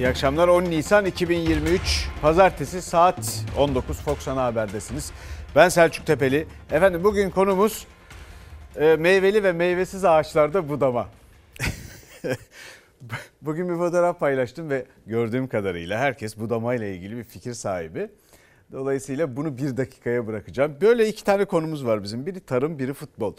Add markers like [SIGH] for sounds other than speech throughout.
İyi akşamlar 10 Nisan 2023 Pazartesi saat 19 Fox Ana Haber'desiniz. Ben Selçuk Tepeli. Efendim bugün konumuz e, meyveli ve meyvesiz ağaçlarda budama. [LAUGHS] bugün bir fotoğraf paylaştım ve gördüğüm kadarıyla herkes budama ile ilgili bir fikir sahibi. Dolayısıyla bunu bir dakikaya bırakacağım. Böyle iki tane konumuz var bizim. Biri tarım, biri futbol.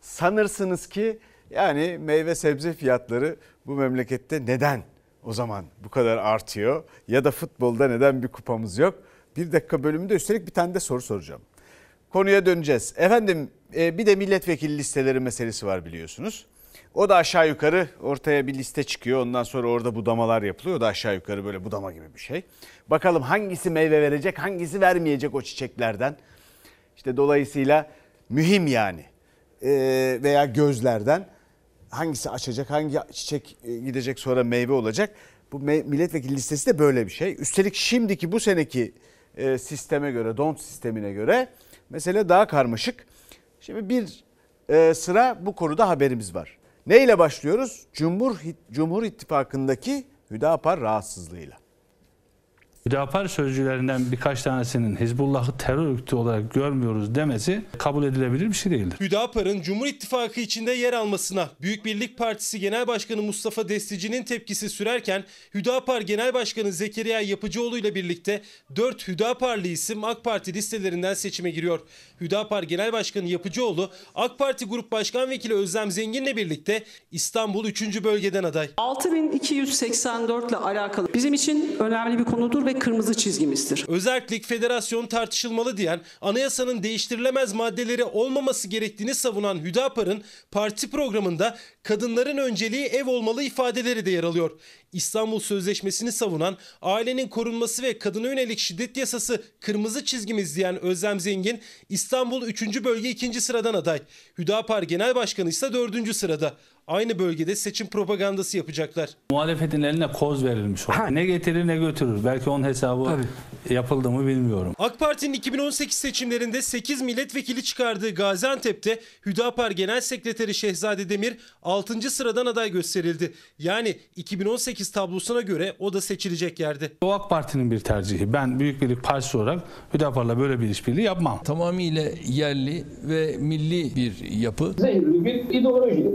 Sanırsınız ki yani meyve sebze fiyatları bu memlekette neden o zaman bu kadar artıyor? Ya da futbolda neden bir kupamız yok? Bir dakika bölümünde üstelik bir tane de soru soracağım. Konuya döneceğiz. Efendim e, bir de milletvekili listeleri meselesi var biliyorsunuz. O da aşağı yukarı ortaya bir liste çıkıyor. Ondan sonra orada budamalar yapılıyor. O da aşağı yukarı böyle budama gibi bir şey. Bakalım hangisi meyve verecek, hangisi vermeyecek o çiçeklerden. İşte dolayısıyla mühim yani. Ee, veya gözlerden hangisi açacak, hangi çiçek e, gidecek sonra meyve olacak. Bu milletvekili listesi de böyle bir şey. Üstelik şimdiki bu seneki e, sisteme göre, DONT sistemine göre mesele daha karmaşık. Şimdi bir e, sıra bu konuda haberimiz var. Neyle başlıyoruz? Cumhur, Cumhur İttifakı'ndaki Hüdapar rahatsızlığıyla. Hüdapar sözcülerinden birkaç tanesinin Hizbullah'ı terör örgütü olarak görmüyoruz demesi kabul edilebilir bir şey değildir. Hüdapar'ın Cumhur İttifakı içinde yer almasına Büyük Birlik Partisi Genel Başkanı Mustafa Destici'nin tepkisi sürerken Hüdapar Genel Başkanı Zekeriya Yapıcıoğlu ile birlikte 4 Hüdaparlı isim AK Parti listelerinden seçime giriyor. Hüdapar Genel Başkanı Yapıcıoğlu AK Parti Grup Başkan Vekili Özlem Zengin'le birlikte İstanbul 3. bölgeden aday. 6284 ile alakalı bizim için önemli bir konudur ve ve kırmızı çizgimizdir. Özellik federasyon tartışılmalı diyen anayasanın değiştirilemez maddeleri olmaması gerektiğini savunan Hüdapar'ın parti programında kadınların önceliği ev olmalı ifadeleri de yer alıyor. İstanbul Sözleşmesi'ni savunan ailenin korunması ve kadına yönelik şiddet yasası kırmızı çizgimiz diyen Özlem Zengin İstanbul 3. bölge 2. sıradan aday. Hüdapar Genel Başkanı ise 4. sırada aynı bölgede seçim propagandası yapacaklar. Muhalefetin eline koz verilmiş. Ha. Ne getirir ne götürür. Belki onun hesabı Tabii. yapıldı mı bilmiyorum. AK Parti'nin 2018 seçimlerinde 8 milletvekili çıkardığı Gaziantep'te Hüdapar Genel Sekreteri Şehzade Demir 6. sıradan aday gösterildi. Yani 2018 tablosuna göre o da seçilecek yerde. O AK Parti'nin bir tercihi. Ben Büyük Birlik Partisi olarak Hüdapar'la böyle bir işbirliği yapmam. Tamamıyla yerli ve milli bir yapı. Zehirli bir ideoloji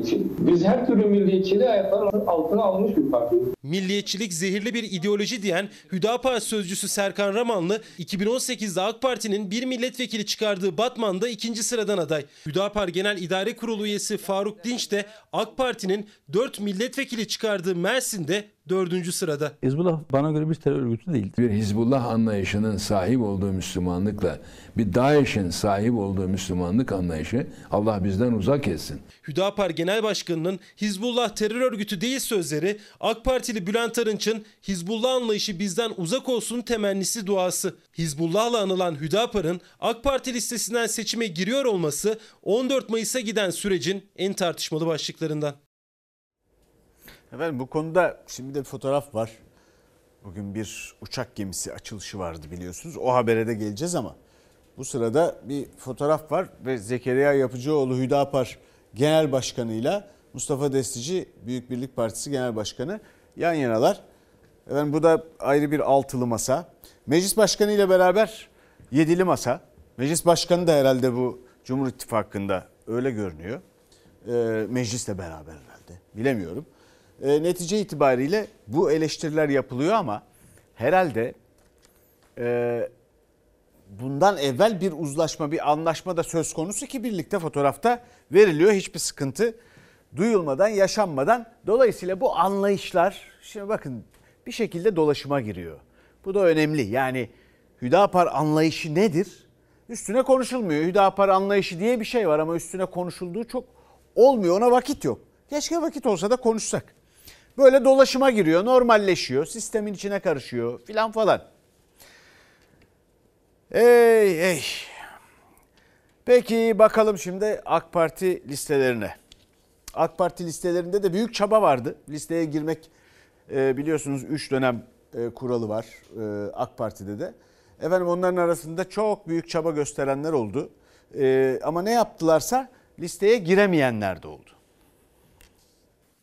milliyetçilik. Biz her türlü milliyetçiliği ayaklar altına almış bir parti. Milliyetçilik zehirli bir ideoloji diyen Hüdapar sözcüsü Serkan Ramanlı 2018'de AK Parti'nin bir milletvekili çıkardığı Batman'da ikinci sıradan aday. Hüdapar Genel İdare Kurulu üyesi Faruk Dinç de AK Parti'nin 4 milletvekili çıkardığı Mersin'de dördüncü sırada. Hizbullah bana göre bir terör örgütü değil. Bir Hizbullah anlayışının sahip olduğu Müslümanlıkla bir DAEŞ'in sahip olduğu Müslümanlık anlayışı Allah bizden uzak etsin. Hüdapar Genel Başkanı'nın Hizbullah terör örgütü değil sözleri AK Partili Bülent Arınç'ın Hizbullah anlayışı bizden uzak olsun temennisi duası. Hizbullah'la anılan Hüdapar'ın AK Parti listesinden seçime giriyor olması 14 Mayıs'a giden sürecin en tartışmalı başlıklarından. Efendim bu konuda şimdi de bir fotoğraf var. Bugün bir uçak gemisi açılışı vardı biliyorsunuz. O habere de geleceğiz ama bu sırada bir fotoğraf var ve Zekeriya Yapıcıoğlu Hüdapar Genel Başkanı'yla Mustafa Destici Büyük Birlik Partisi Genel Başkanı yan yanalar. Efendim bu da ayrı bir altılı masa. Meclis Başkanı ile beraber yedili masa. Meclis Başkanı da herhalde bu Cumhur İttifakı'nda öyle görünüyor. Ee, meclisle beraber herhalde bilemiyorum e, netice itibariyle bu eleştiriler yapılıyor ama herhalde e, bundan evvel bir uzlaşma, bir anlaşma da söz konusu ki birlikte fotoğrafta veriliyor. Hiçbir sıkıntı duyulmadan, yaşanmadan. Dolayısıyla bu anlayışlar, şimdi bakın bir şekilde dolaşıma giriyor. Bu da önemli. Yani Hüdapar anlayışı nedir? Üstüne konuşulmuyor. Hüdapar anlayışı diye bir şey var ama üstüne konuşulduğu çok olmuyor. Ona vakit yok. Keşke vakit olsa da konuşsak. Böyle dolaşıma giriyor, normalleşiyor, sistemin içine karışıyor filan falan. Ey ey. Peki bakalım şimdi AK Parti listelerine. AK Parti listelerinde de büyük çaba vardı. Listeye girmek e, biliyorsunuz 3 dönem e, kuralı var e, AK Parti'de de. Efendim onların arasında çok büyük çaba gösterenler oldu. Ama ne yaptılarsa listeye giremeyenler de oldu.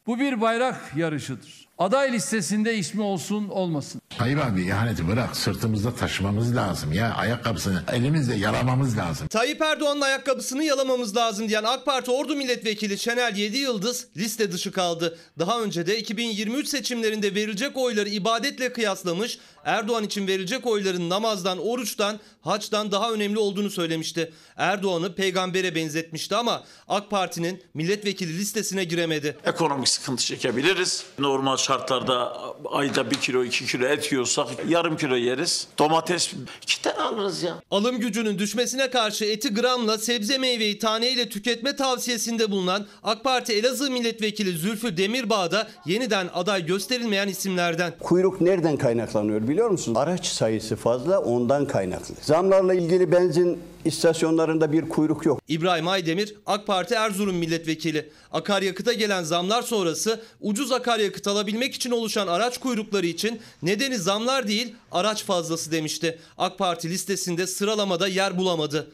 Bu bir bayrak yarışıdır. Aday listesinde ismi olsun olmasın. Tayyip abi ihaneti bırak sırtımızda taşımamız lazım ya ayakkabısını elimizle yalamamız lazım. Tayyip Erdoğan'ın ayakkabısını yalamamız lazım diyen AK Parti Ordu Milletvekili Şenel 7 Yıldız liste dışı kaldı. Daha önce de 2023 seçimlerinde verilecek oyları ibadetle kıyaslamış, Erdoğan için verilecek oyların namazdan, oruçtan, haçtan daha önemli olduğunu söylemişti. Erdoğan'ı peygambere benzetmişti ama AK Parti'nin milletvekili listesine giremedi. Ekonomik sıkıntı çekebiliriz. Normal şartlarda ayda bir kilo iki kilo et yiyorsak yarım kilo yeriz. Domates iki tane alırız ya. Alım gücünün düşmesine karşı eti gramla sebze meyveyi taneyle tüketme tavsiyesinde bulunan AK Parti Elazığ Milletvekili Zülfü Demirbağ da yeniden aday gösterilmeyen isimlerden. Kuyruk nereden kaynaklanıyor biliyor musunuz? Araç sayısı fazla ondan kaynaklı. Zamlarla ilgili benzin istasyonlarında bir kuyruk yok. İbrahim Aydemir AK Parti Erzurum Milletvekili. Akaryakıta gelen zamlar sonrası ucuz akaryakıt alabilmek için oluşan araç kuyrukları için nedeni zamlar değil araç fazlası demişti. AK Parti listesinde sıralamada yer bulamadı.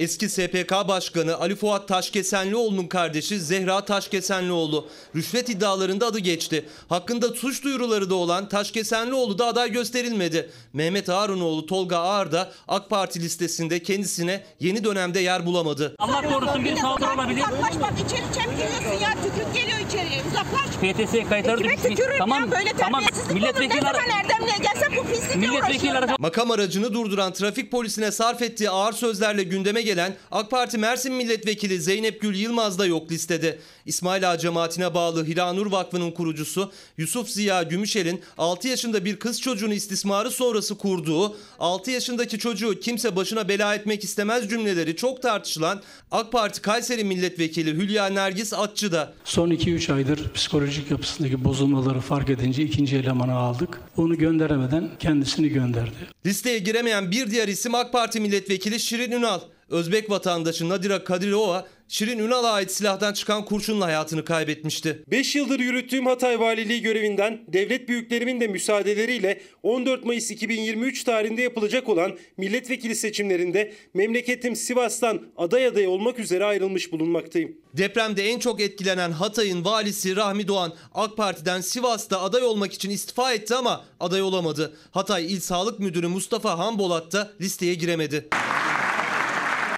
Eski SPK Başkanı Ali Fuat Taşkesenlioğlu'nun kardeşi Zehra Taşkesenlioğlu rüşvet iddialarında adı geçti. Hakkında suç duyuruları da olan Taşkesenlioğlu da aday gösterilmedi. Mehmet Ağaroğlu Tolga Ağar da AK Parti listesinde kendisine yeni dönemde yer bulamadı. Allah korusun bir saldırı olabilir. Uzaklaş bak içeri çemkiriyorsun ya tükürük geliyor içeriye uzaklaş. PTS kayıtları Kime düşmüş. Tamam, ya böyle tamam. Milletvekili ara- zaman Erdemli'ye gelsem bu pislikle Milletvekili aracı Makam aracını durduran trafik polisine sarf ettiği ağır sözlerle gündeme gelen AK Parti Mersin Milletvekili Zeynep Gül Yılmaz da yok listede. İsmail Ağa cemaatine bağlı Hiranur Vakfı'nın kurucusu Yusuf Ziya Gümüşel'in 6 yaşında bir kız çocuğunu istismarı sonrası kurduğu 6 yaşındaki çocuğu kimse başına bela etmek istemez cümleleri çok tartışılan AK Parti Kayseri Milletvekili Hülya Nergis Atçı da Son 2-3 aydır psikolojik yapısındaki bozulmaları fark edince ikinci elemanı aldık. Onu gönderemeden kendisini gönderdi. Listeye giremeyen bir diğer isim AK Parti milletvekili Şirin Ünal. Özbek vatandaşı Nadira Kadirova, Şirin Ünal'a ait silahtan çıkan kurşunla hayatını kaybetmişti. 5 yıldır yürüttüğüm Hatay Valiliği görevinden devlet büyüklerimin de müsaadeleriyle 14 Mayıs 2023 tarihinde yapılacak olan milletvekili seçimlerinde memleketim Sivas'tan aday aday olmak üzere ayrılmış bulunmaktayım. Depremde en çok etkilenen Hatay'ın valisi Rahmi Doğan AK Parti'den Sivas'ta aday olmak için istifa etti ama aday olamadı. Hatay İl Sağlık Müdürü Mustafa Hanbolat da listeye giremedi.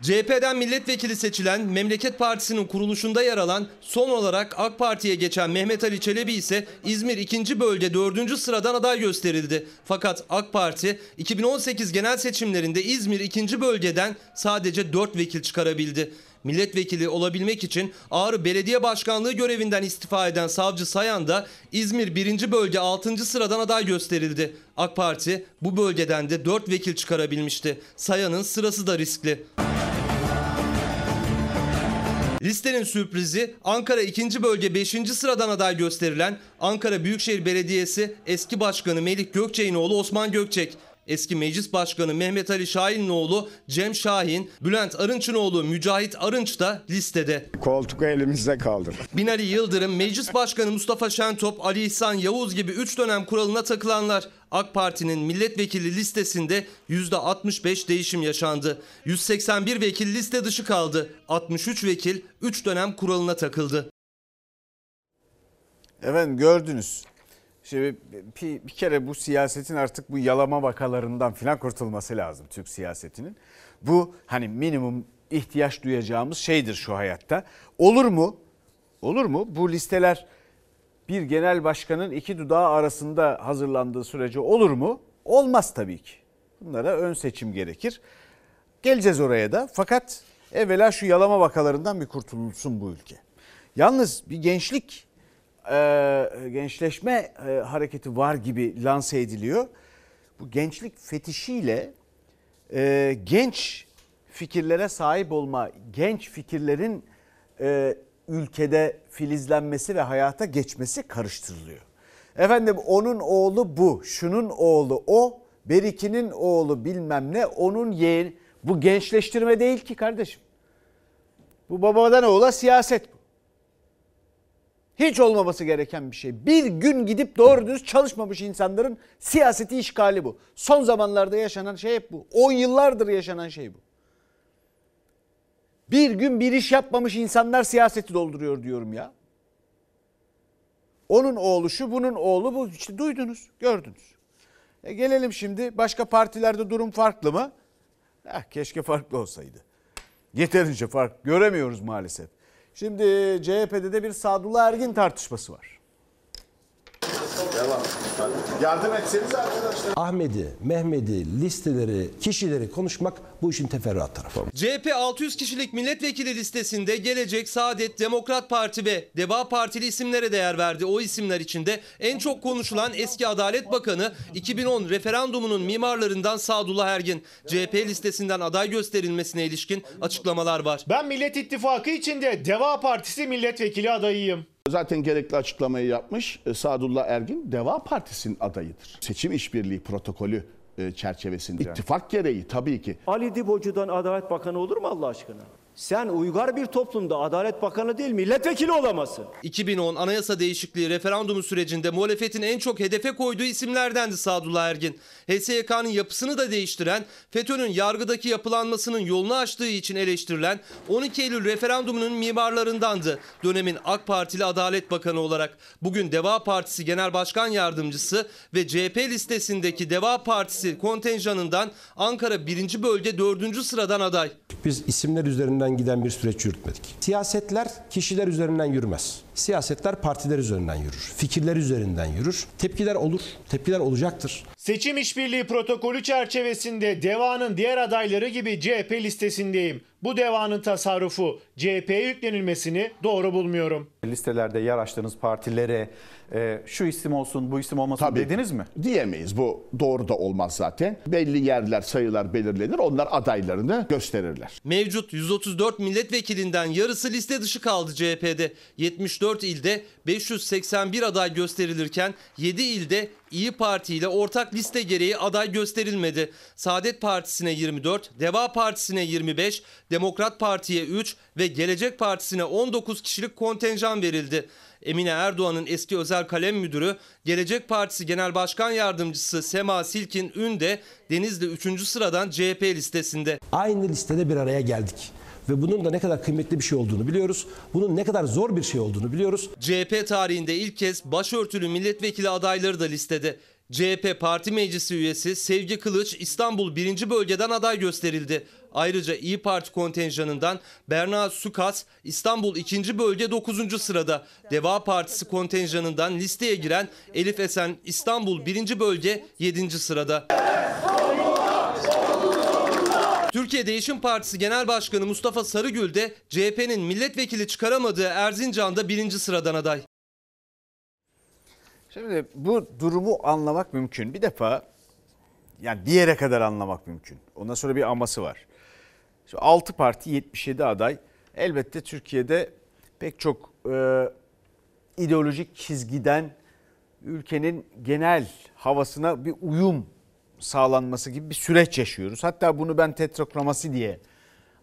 CHP'den milletvekili seçilen Memleket Partisi'nin kuruluşunda yer alan son olarak AK Parti'ye geçen Mehmet Ali Çelebi ise İzmir 2. bölge 4. sıradan aday gösterildi. Fakat AK Parti 2018 genel seçimlerinde İzmir 2. bölgeden sadece 4 vekil çıkarabildi. Milletvekili olabilmek için Ağrı Belediye Başkanlığı görevinden istifa eden Savcı Sayan da İzmir 1. bölge 6. sıradan aday gösterildi. AK Parti bu bölgeden de 4 vekil çıkarabilmişti. Sayan'ın sırası da riskli. Listenin sürprizi Ankara 2. bölge 5. sıradan aday gösterilen Ankara Büyükşehir Belediyesi eski başkanı Melik Gökçek'in oğlu Osman Gökçek. Eski meclis başkanı Mehmet Ali Şahin'in oğlu Cem Şahin, Bülent Arınç'ın oğlu Mücahit Arınç da listede. Koltuk elimizde kaldı. Binali Yıldırım, Meclis Başkanı Mustafa Şentop, Ali İhsan Yavuz gibi 3 dönem kuralına takılanlar. AK Parti'nin milletvekili listesinde %65 değişim yaşandı. 181 vekil liste dışı kaldı. 63 vekil 3 dönem kuralına takıldı. Efendim gördünüz. Şimdi bir, bir kere bu siyasetin artık bu yalama vakalarından filan kurtulması lazım Türk siyasetinin. Bu hani minimum ihtiyaç duyacağımız şeydir şu hayatta. Olur mu? Olur mu? Bu listeler bir genel başkanın iki dudağı arasında hazırlandığı sürece olur mu? Olmaz tabii ki. Bunlara ön seçim gerekir. Geleceğiz oraya da. Fakat evvela şu yalama vakalarından bir kurtulsun bu ülke. Yalnız bir gençlik e, gençleşme e, hareketi var gibi lanse ediliyor. Bu gençlik fetişiyle e, genç fikirlere sahip olma, genç fikirlerin e, ülkede filizlenmesi ve hayata geçmesi karıştırılıyor. Efendim onun oğlu bu, şunun oğlu o, Beriki'nin oğlu bilmem ne, onun yeğeni. Bu gençleştirme değil ki kardeşim. Bu babadan oğula siyaset bu. Hiç olmaması gereken bir şey. Bir gün gidip doğru düz çalışmamış insanların siyaseti işgali bu. Son zamanlarda yaşanan şey hep bu. 10 yıllardır yaşanan şey bu. Bir gün bir iş yapmamış insanlar siyaseti dolduruyor diyorum ya. Onun oğlu şu, bunun oğlu bu. İşte duydunuz, gördünüz. E gelelim şimdi başka partilerde durum farklı mı? Eh, keşke farklı olsaydı. Yeterince fark göremiyoruz maalesef. Şimdi CHP'de de bir Sadullah Ergin tartışması var. Yardım etseniz arkadaşlar. Ahmet'i, Mehmet'i, listeleri, kişileri konuşmak bu işin teferruat tarafı. CHP 600 kişilik milletvekili listesinde Gelecek, Saadet, Demokrat Parti ve Deva Partili isimlere değer verdi. O isimler içinde en çok konuşulan eski Adalet Bakanı 2010 referandumunun mimarlarından Sadullah Ergin. CHP listesinden aday gösterilmesine ilişkin açıklamalar var. Ben Millet İttifakı içinde Deva Partisi milletvekili adayıyım. Zaten gerekli açıklamayı yapmış. E, Sadullah Ergin Deva Partisi'nin adayıdır. Seçim işbirliği protokolü e, çerçevesinde. İttifak gereği tabii ki. Ali Dibocu'dan Adalet Bakanı olur mu Allah aşkına? Sen uygar bir toplumda Adalet Bakanı değil milletvekili olamazsın. 2010 anayasa değişikliği referandumu sürecinde muhalefetin en çok hedefe koyduğu isimlerdendi Sadullah Ergin. HSYK'nın yapısını da değiştiren, FETÖ'nün yargıdaki yapılanmasının yolunu açtığı için eleştirilen 12 Eylül referandumunun mimarlarındandı. Dönemin AK Partili Adalet Bakanı olarak. Bugün Deva Partisi Genel Başkan Yardımcısı ve CHP listesindeki Deva Partisi kontenjanından Ankara 1. Bölge 4. sıradan aday. Biz isimler üzerinden giden bir süreç yürütmedik. Siyasetler kişiler üzerinden yürümez. Siyasetler partiler üzerinden yürür. Fikirler üzerinden yürür. Tepkiler olur. Tepkiler olacaktır. Seçim işbirliği protokolü çerçevesinde Deva'nın diğer adayları gibi CHP listesindeyim. Bu Deva'nın tasarrufu CHP'ye yüklenilmesini doğru bulmuyorum. Listelerde yer açtığınız partilere e, şu isim olsun bu isim olmasın Tabii. dediniz mi? Diyemeyiz. Bu doğru da olmaz zaten. Belli yerler, sayılar belirlenir. Onlar adaylarını gösterirler. Mevcut 134 milletvekilinden yarısı liste dışı kaldı CHP'de. 74 ilde 581 aday gösterilirken 7 ilde İyi Parti ile ortak liste gereği aday gösterilmedi. Saadet Partisi'ne 24, Deva Partisi'ne 25, Demokrat Parti'ye 3 ve Gelecek Partisi'ne 19 kişilik kontenjan verildi. Emine Erdoğan'ın eski özel kalem müdürü, Gelecek Partisi Genel Başkan Yardımcısı Sema Silkin Ün de Denizli 3. sıradan CHP listesinde. Aynı listede bir araya geldik. Ve bunun da ne kadar kıymetli bir şey olduğunu biliyoruz. Bunun ne kadar zor bir şey olduğunu biliyoruz. CHP tarihinde ilk kez başörtülü milletvekili adayları da listede. CHP Parti Meclisi üyesi Sevgi Kılıç İstanbul 1. bölgeden aday gösterildi. Ayrıca İyi Parti kontenjanından Berna Sukas İstanbul 2. bölge 9. sırada. Deva Partisi kontenjanından listeye giren Elif Esen İstanbul 1. bölge 7. sırada. Türkiye Değişim Partisi Genel Başkanı Mustafa Sarıgül de CHP'nin milletvekili çıkaramadığı Erzincan'da birinci sıradan aday. Şimdi bu durumu anlamak mümkün. Bir defa yani bir yere kadar anlamak mümkün. Ondan sonra bir aması var. Şimdi 6 parti 77 aday. Elbette Türkiye'de pek çok e, ideolojik çizgiden ülkenin genel havasına bir uyum sağlanması gibi bir süreç yaşıyoruz. Hatta bunu ben tetrokraması diye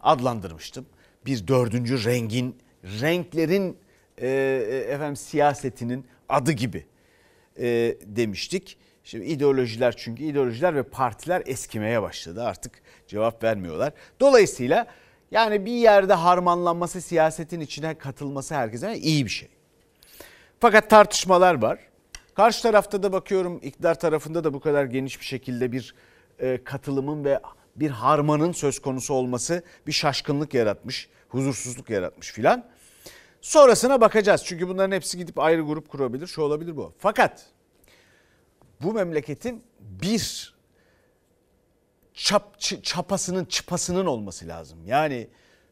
adlandırmıştım. Bir dördüncü rengin, renklerin e, efendim siyasetinin adı gibi e, demiştik. Şimdi ideolojiler çünkü ideolojiler ve partiler eskimeye başladı. Artık cevap vermiyorlar. Dolayısıyla yani bir yerde harmanlanması, siyasetin içine katılması herkese iyi bir şey. Fakat tartışmalar var. Karşı tarafta da bakıyorum iktidar tarafında da bu kadar geniş bir şekilde bir e, katılımın ve bir harmanın söz konusu olması bir şaşkınlık yaratmış, huzursuzluk yaratmış filan. Sonrasına bakacağız. Çünkü bunların hepsi gidip ayrı grup kurabilir, şu olabilir bu. Fakat bu memleketin bir çap, çapasının, çıpasının olması lazım. Yani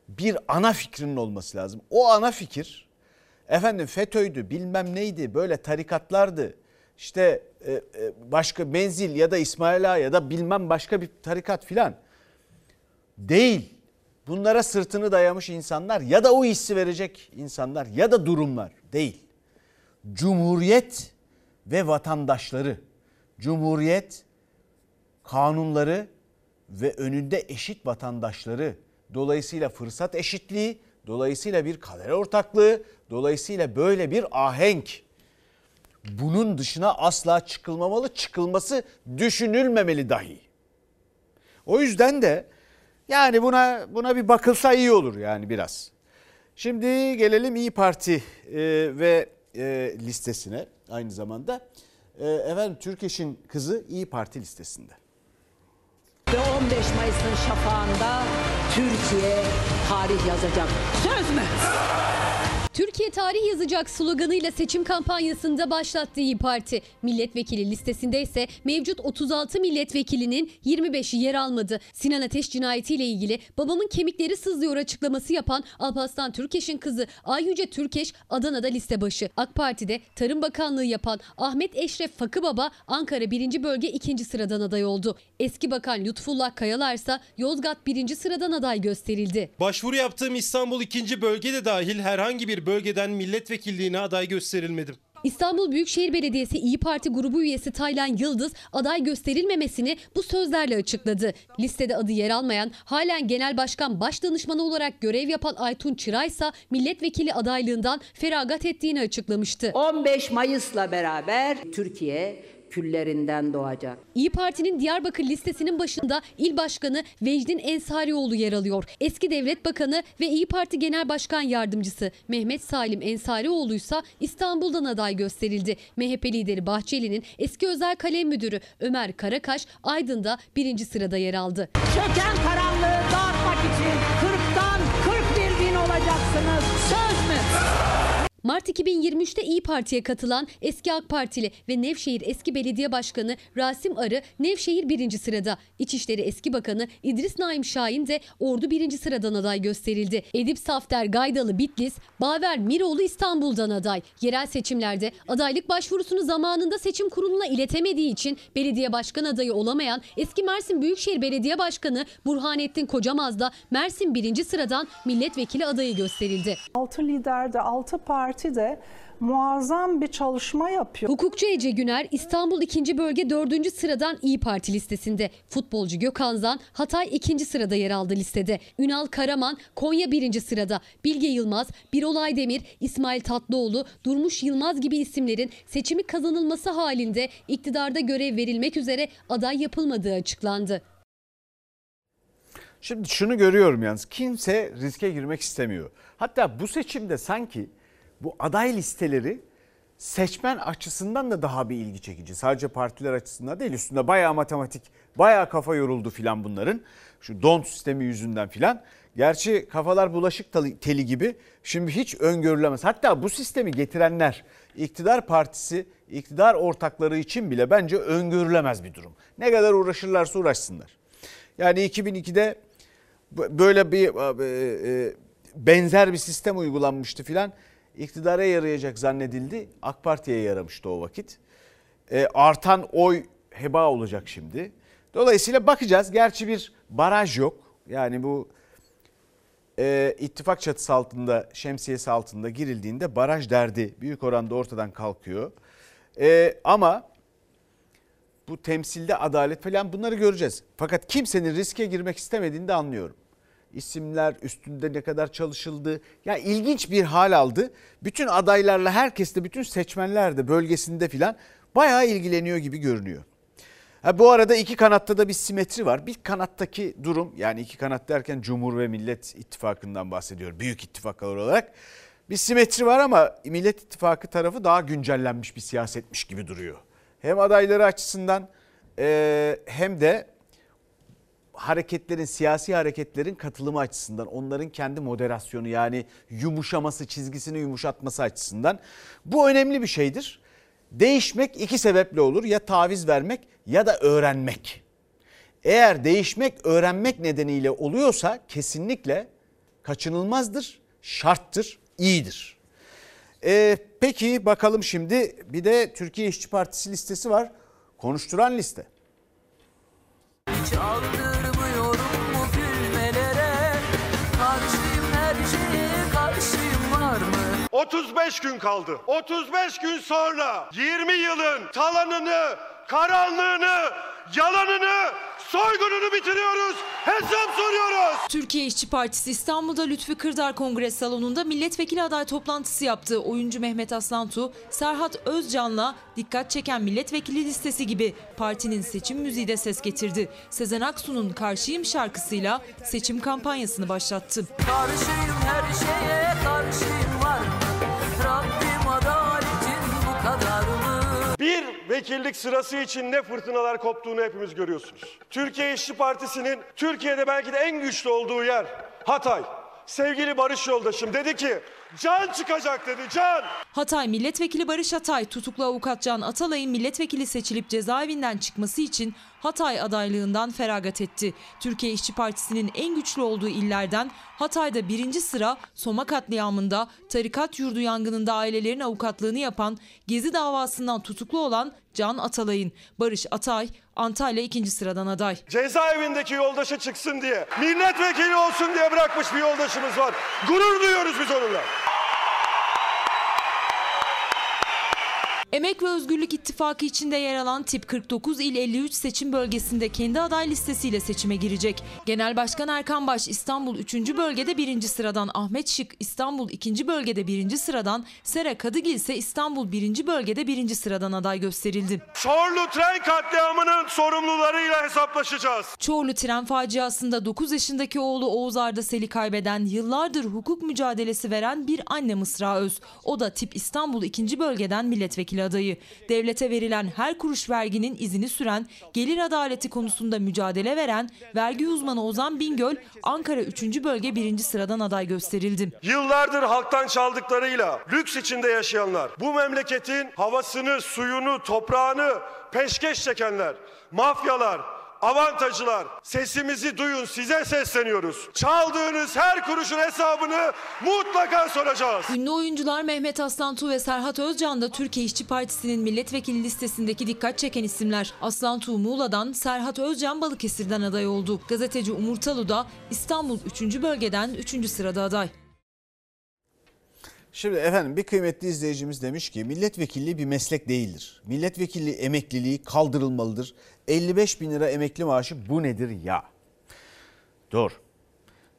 bir ana fikrinin olması lazım. O ana fikir efendim FETÖ'ydü bilmem neydi böyle tarikatlardı. İşte e, başka Menzil ya da İsmail Ağa ya da bilmem başka bir tarikat filan değil. Bunlara sırtını dayamış insanlar ya da o hissi verecek insanlar ya da durumlar değil. Cumhuriyet ve vatandaşları, Cumhuriyet kanunları ve önünde eşit vatandaşları, dolayısıyla fırsat eşitliği, dolayısıyla bir kader ortaklığı, dolayısıyla böyle bir ahenk. Bunun dışına asla çıkılmamalı, çıkılması düşünülmemeli dahi. O yüzden de yani buna buna bir bakılsa iyi olur yani biraz. Şimdi gelelim İyi Parti e, ve e, listesine aynı zamanda. E, efendim Türkeş'in kızı İyi Parti listesinde. Ve 15 Mayıs'ın şafağında Türkiye tarih yazacak. Söz mü? Türkiye tarih yazacak sloganıyla seçim kampanyasında başlattı İyi Parti. Milletvekili listesinde ise mevcut 36 milletvekilinin 25'i yer almadı. Sinan Ateş cinayetiyle ilgili babamın kemikleri sızlıyor açıklaması yapan Alparslan Türkeş'in kızı Ayyüce Türkeş Adana'da liste başı. AK Parti'de Tarım Bakanlığı yapan Ahmet Eşref Fakıbaba Ankara 1. Bölge 2. sıradan aday oldu. Eski Bakan Lütfullah Kayalar ise Yozgat 1. sıradan aday gösterildi. Başvuru yaptığım İstanbul 2. bölgede dahil herhangi bir bölgeden milletvekilliğine aday gösterilmedim. İstanbul Büyükşehir Belediyesi İyi Parti grubu üyesi Taylan Yıldız aday gösterilmemesini bu sözlerle açıkladı. Listede adı yer almayan halen Genel Başkan Başdanışmanı olarak görev yapan Aytun Çıray ise milletvekili adaylığından feragat ettiğini açıklamıştı. 15 Mayıs'la beraber Türkiye küllerinden doğacak. İyi Parti'nin Diyarbakır listesinin başında il başkanı Vecdin Ensarioğlu yer alıyor. Eski devlet bakanı ve İyi Parti Genel Başkan Yardımcısı Mehmet Salim Ensarioğlu ise İstanbul'dan aday gösterildi. MHP lideri Bahçeli'nin eski özel kalem müdürü Ömer Karakaş Aydın'da birinci sırada yer aldı. Çöken karanlığı dağıtmak için Mart 2023'te İyi Parti'ye katılan eski AK Partili ve Nevşehir eski belediye başkanı Rasim Arı Nevşehir birinci sırada. İçişleri eski bakanı İdris Naim Şahin de Ordu birinci sıradan aday gösterildi. Edip Safter Gaydalı Bitlis, Baver Miroğlu İstanbul'dan aday. Yerel seçimlerde adaylık başvurusunu zamanında seçim kuruluna iletemediği için belediye başkan adayı olamayan eski Mersin Büyükşehir Belediye Başkanı Burhanettin Kocamaz da Mersin birinci sıradan milletvekili adayı gösterildi. 6 lider de 6 parti de muazzam bir çalışma yapıyor. Hukukçu Ece Güner İstanbul 2. Bölge 4. sıradan İyi Parti listesinde. Futbolcu Gökhan Zan Hatay 2. sırada yer aldı listede. Ünal Karaman Konya 1. sırada. Bilge Yılmaz, Birol Aydemir, İsmail Tatlıoğlu, Durmuş Yılmaz gibi isimlerin seçimi kazanılması halinde iktidarda görev verilmek üzere aday yapılmadığı açıklandı. Şimdi şunu görüyorum yalnız kimse riske girmek istemiyor. Hatta bu seçimde sanki bu aday listeleri seçmen açısından da daha bir ilgi çekici. Sadece partiler açısından değil üstünde bayağı matematik, bayağı kafa yoruldu filan bunların. Şu don sistemi yüzünden filan. Gerçi kafalar bulaşık teli gibi şimdi hiç öngörülemez. Hatta bu sistemi getirenler iktidar partisi, iktidar ortakları için bile bence öngörülemez bir durum. Ne kadar uğraşırlarsa uğraşsınlar. Yani 2002'de böyle bir benzer bir sistem uygulanmıştı filan iktidara yarayacak zannedildi. AK Parti'ye yaramıştı o vakit. E, artan oy heba olacak şimdi. Dolayısıyla bakacağız. Gerçi bir baraj yok. Yani bu e, ittifak çatısı altında, şemsiyesi altında girildiğinde baraj derdi büyük oranda ortadan kalkıyor. E, ama bu temsilde adalet falan bunları göreceğiz. Fakat kimsenin riske girmek istemediğini de anlıyorum isimler üstünde ne kadar çalışıldı. Ya ilginç bir hal aldı. Bütün adaylarla herkes de bütün seçmenler de bölgesinde filan bayağı ilgileniyor gibi görünüyor. Ha, bu arada iki kanatta da bir simetri var. Bir kanattaki durum yani iki kanat derken Cumhur ve Millet İttifakı'ndan bahsediyor. Büyük ittifaklar olarak. Bir simetri var ama Millet İttifakı tarafı daha güncellenmiş bir siyasetmiş gibi duruyor. Hem adayları açısından hem de hareketlerin, siyasi hareketlerin katılımı açısından, onların kendi moderasyonu yani yumuşaması, çizgisini yumuşatması açısından bu önemli bir şeydir. Değişmek iki sebeple olur. Ya taviz vermek ya da öğrenmek. Eğer değişmek, öğrenmek nedeniyle oluyorsa kesinlikle kaçınılmazdır, şarttır, iyidir. Ee, peki bakalım şimdi bir de Türkiye İşçi Partisi listesi var. Konuşturan liste. Çaldırmıyorum 35 gün kaldı. 35 gün sonra 20 yılın talanını, karanlığını, yalanını, soygununu bitiriyoruz. Hesap soruyoruz. Türkiye İşçi Partisi İstanbul'da Lütfü Kırdar Kongres Salonu'nda milletvekili aday toplantısı yaptı. Oyuncu Mehmet Aslantu, Serhat Özcan'la dikkat çeken milletvekili listesi gibi partinin seçim müziği de ses getirdi. Sezen Aksu'nun Karşıyım şarkısıyla seçim kampanyasını başlattı. Karşıyım her şeye karşıyım var vekillik sırası için ne fırtınalar koptuğunu hepimiz görüyorsunuz. Türkiye İşçi Partisi'nin Türkiye'de belki de en güçlü olduğu yer Hatay. Sevgili Barış yoldaşım dedi ki can çıkacak dedi can. Hatay Milletvekili Barış Atay tutuklu avukat Can Atalay'ın milletvekili seçilip cezaevinden çıkması için Hatay adaylığından feragat etti. Türkiye İşçi Partisi'nin en güçlü olduğu illerden Hatay'da birinci sıra Soma katliamında, tarikat yurdu yangınında ailelerin avukatlığını yapan, Gezi davasından tutuklu olan Can Atalay'ın. Barış Atay Antalya ikinci sıradan aday. Cezaevindeki yoldaşı çıksın diye, milletvekili olsun diye bırakmış bir yoldaşımız var. Gurur duyuyoruz biz onunla. Emek ve Özgürlük İttifakı içinde yer alan tip 49 il 53 seçim bölgesinde kendi aday listesiyle seçime girecek. Genel Başkan Erkan Baş İstanbul 3. bölgede 1. sıradan, Ahmet Şık İstanbul 2. bölgede 1. sıradan, Sera Kadıgil ise İstanbul 1. bölgede 1. sıradan aday gösterildi. Çorlu tren katliamının sorumlularıyla hesaplaşacağız. Çorlu tren faciasında 9 yaşındaki oğlu Oğuz Arda Sel'i kaybeden, yıllardır hukuk mücadelesi veren bir anne Mısra Öz. O da tip İstanbul 2. bölgeden milletvekili adayı. Devlete verilen her kuruş verginin izini süren, gelir adaleti konusunda mücadele veren vergi uzmanı Ozan Bingöl, Ankara 3. bölge 1. sıradan aday gösterildi. Yıllardır halktan çaldıklarıyla lüks içinde yaşayanlar, bu memleketin havasını, suyunu, toprağını peşkeş çekenler, mafyalar, avantajcılar sesimizi duyun size sesleniyoruz. Çaldığınız her kuruşun hesabını mutlaka soracağız. Ünlü oyuncular Mehmet Aslantuğ ve Serhat Özcan da Türkiye İşçi Partisi'nin milletvekili listesindeki dikkat çeken isimler. Aslantuğ Muğla'dan, Serhat Özcan Balıkesir'den aday oldu. Gazeteci Umur Talu da İstanbul 3. bölgeden 3. sırada aday. Şimdi efendim bir kıymetli izleyicimiz demiş ki milletvekilliği bir meslek değildir. Milletvekilliği emekliliği kaldırılmalıdır. 55 bin lira emekli maaşı bu nedir ya? Doğru.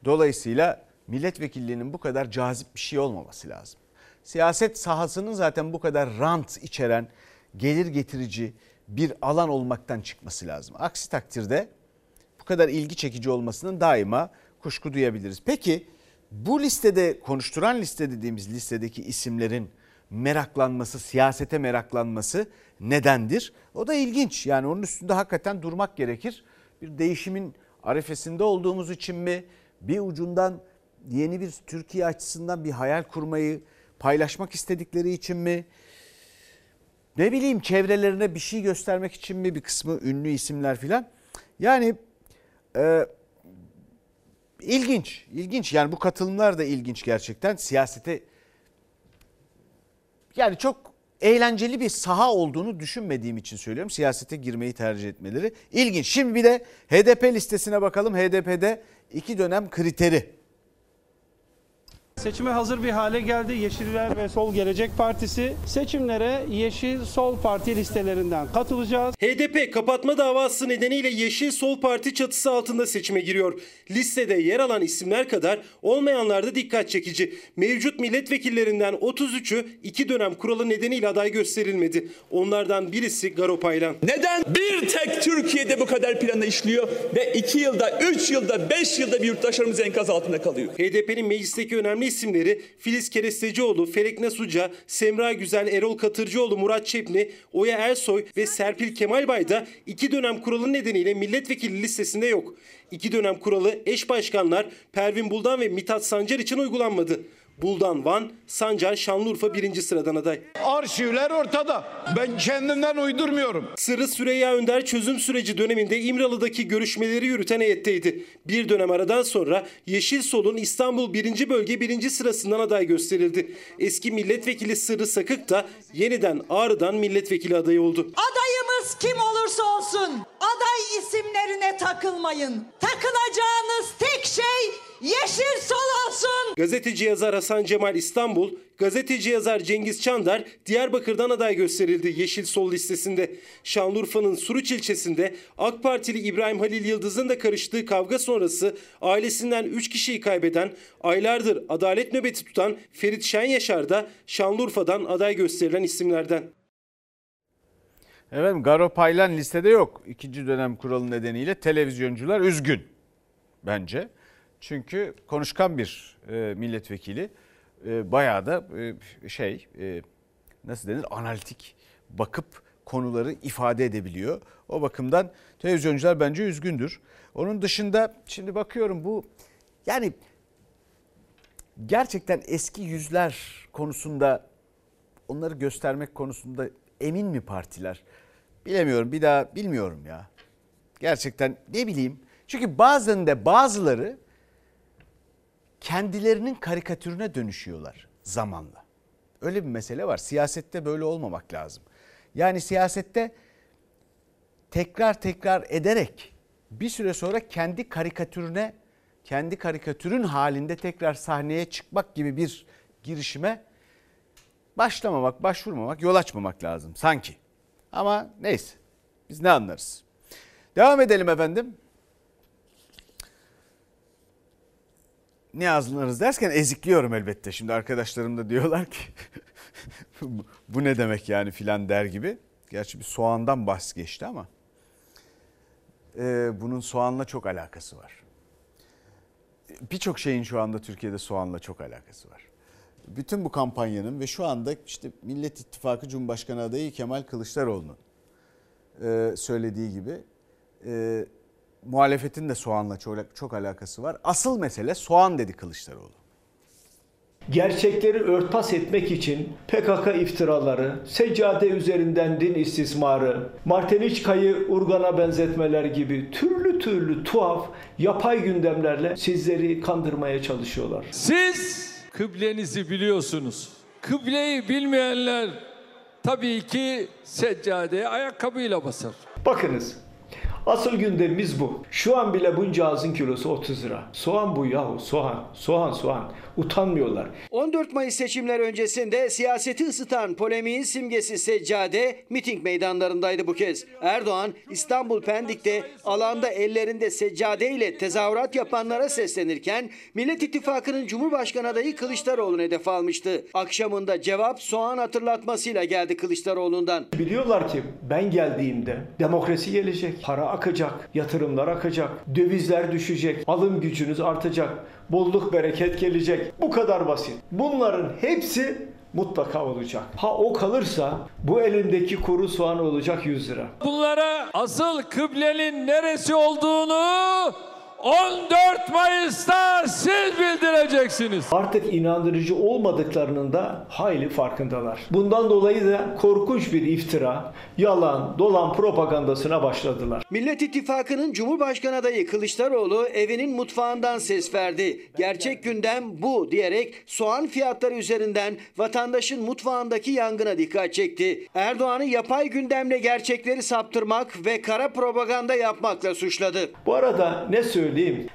Dolayısıyla milletvekilliğinin bu kadar cazip bir şey olmaması lazım. Siyaset sahasının zaten bu kadar rant içeren, gelir getirici bir alan olmaktan çıkması lazım. Aksi takdirde bu kadar ilgi çekici olmasının daima kuşku duyabiliriz. Peki bu listede konuşturan liste dediğimiz listedeki isimlerin meraklanması, siyasete meraklanması nedendir? O da ilginç. Yani onun üstünde hakikaten durmak gerekir. Bir değişimin arifesinde olduğumuz için mi? Bir ucundan yeni bir Türkiye açısından bir hayal kurmayı paylaşmak istedikleri için mi? Ne bileyim çevrelerine bir şey göstermek için mi bir kısmı ünlü isimler filan? Yani e, ilginç, ilginç. Yani bu katılımlar da ilginç gerçekten. Siyasete yani çok eğlenceli bir saha olduğunu düşünmediğim için söylüyorum. Siyasete girmeyi tercih etmeleri ilginç. Şimdi bir de HDP listesine bakalım. HDP'de iki dönem kriteri. Seçime hazır bir hale geldi. Yeşiller ve Sol Gelecek Partisi seçimlere Yeşil Sol Parti listelerinden katılacağız. HDP kapatma davası nedeniyle Yeşil Sol Parti çatısı altında seçime giriyor. Listede yer alan isimler kadar olmayanlar da dikkat çekici. Mevcut milletvekillerinden 33'ü iki dönem kuralı nedeniyle aday gösterilmedi. Onlardan birisi Garo Paylan. Neden bir tek Türkiye'de bu kadar planla işliyor ve 2 yılda, 3 yılda, 5 yılda bir yurttaşlarımız enkaz altında kalıyor? HDP'nin meclisteki önemli isimleri Filiz Kerestecioğlu, Felek Nasuca, Semra Güzel, Erol Katırcıoğlu, Murat Çepni, Oya Ersoy ve Serpil Kemalbay da iki dönem kuralı nedeniyle milletvekili listesinde yok. İki dönem kuralı eş başkanlar Pervin Buldan ve Mithat Sancar için uygulanmadı. Buldan Van, Sancar Şanlıurfa birinci sıradan aday. Arşivler ortada. Ben kendimden uydurmuyorum. Sırrı Süreyya Önder çözüm süreci döneminde İmralı'daki görüşmeleri yürüten heyetteydi. Bir dönem aradan sonra Yeşil Sol'un İstanbul 1. Bölge 1. sırasından aday gösterildi. Eski milletvekili Sırrı Sakık da yeniden Ağrı'dan milletvekili adayı oldu. Adayımız kim olursa olsun aday isimlerine takılmayın. Takılacağınız tek şey Yeşil Sol olsun. Gazeteci yazar Hasan Cemal İstanbul, gazeteci yazar Cengiz Çandar Diyarbakır'dan aday gösterildi Yeşil Sol listesinde. Şanlıurfa'nın Suruç ilçesinde AK Partili İbrahim Halil Yıldız'ın da karıştığı kavga sonrası ailesinden 3 kişiyi kaybeden, aylardır adalet nöbeti tutan Ferit Şen Yaşar da Şanlıurfa'dan aday gösterilen isimlerden. Efendim Garo Paylan listede yok. İkinci dönem kuralı nedeniyle televizyoncular üzgün bence. Çünkü konuşkan bir e, milletvekili e, bayağı da e, şey e, nasıl denir analitik bakıp konuları ifade edebiliyor. O bakımdan televizyoncular bence üzgündür. Onun dışında şimdi bakıyorum bu yani gerçekten eski yüzler konusunda onları göstermek konusunda emin mi partiler? Bilemiyorum bir daha bilmiyorum ya. Gerçekten ne bileyim. Çünkü bazen de bazıları kendilerinin karikatürüne dönüşüyorlar zamanla. Öyle bir mesele var. Siyasette böyle olmamak lazım. Yani siyasette tekrar tekrar ederek bir süre sonra kendi karikatürüne, kendi karikatürün halinde tekrar sahneye çıkmak gibi bir girişime başlamamak, başvurmamak, yol açmamak lazım sanki. Ama neyse biz ne anlarız. Devam edelim efendim. Ne anlarız derken ezikliyorum elbette. Şimdi arkadaşlarım da diyorlar ki [LAUGHS] bu ne demek yani filan der gibi. Gerçi bir soğandan bahs geçti ama ee, bunun soğanla çok alakası var. Birçok şeyin şu anda Türkiye'de soğanla çok alakası var. Bütün bu kampanyanın ve şu anda işte Millet İttifakı Cumhurbaşkanı adayı Kemal Kılıçdaroğlu'nun e, söylediği gibi e, muhalefetin de soğanla çok, çok alakası var. Asıl mesele soğan dedi Kılıçdaroğlu. Gerçekleri örtbas etmek için PKK iftiraları, seccade üzerinden din istismarı, Marteliçka'yı Urgan'a benzetmeler gibi türlü türlü tuhaf, yapay gündemlerle sizleri kandırmaya çalışıyorlar. Siz kıblenizi biliyorsunuz. Kıbleyi bilmeyenler tabii ki seccadeye ayakkabıyla basar. Bakınız Asıl gündemimiz bu. Şu an bile bunca ağzın kilosu 30 lira. Soğan bu yahu soğan. Soğan soğan. Utanmıyorlar. 14 Mayıs seçimler öncesinde siyaseti ısıtan polemiğin simgesi Seccade miting meydanlarındaydı bu kez. Erdoğan İstanbul Pendik'te alanda ellerinde seccade ile tezahürat yapanlara seslenirken Millet İttifakı'nın Cumhurbaşkanı adayı Kılıçdaroğlu'nu hedef almıştı. Akşamında cevap soğan hatırlatmasıyla geldi Kılıçdaroğlu'ndan. Biliyorlar ki ben geldiğimde demokrasi gelecek, para akacak, yatırımlar akacak, dövizler düşecek, alım gücünüz artacak, bolluk bereket gelecek. Bu kadar basit. Bunların hepsi mutlaka olacak. Ha o kalırsa bu elimdeki kuru soğan olacak 100 lira. Bunlara asıl kıblenin neresi olduğunu 14 Mayıs'ta siz bildireceksiniz. Artık inandırıcı olmadıklarının da hayli farkındalar. Bundan dolayı da korkunç bir iftira, yalan, dolan propagandasına başladılar. Millet İttifakı'nın Cumhurbaşkanı adayı Kılıçdaroğlu evinin mutfağından ses verdi. Gerçek gündem bu diyerek soğan fiyatları üzerinden vatandaşın mutfağındaki yangına dikkat çekti. Erdoğan'ı yapay gündemle gerçekleri saptırmak ve kara propaganda yapmakla suçladı. Bu arada ne söyleyeyim?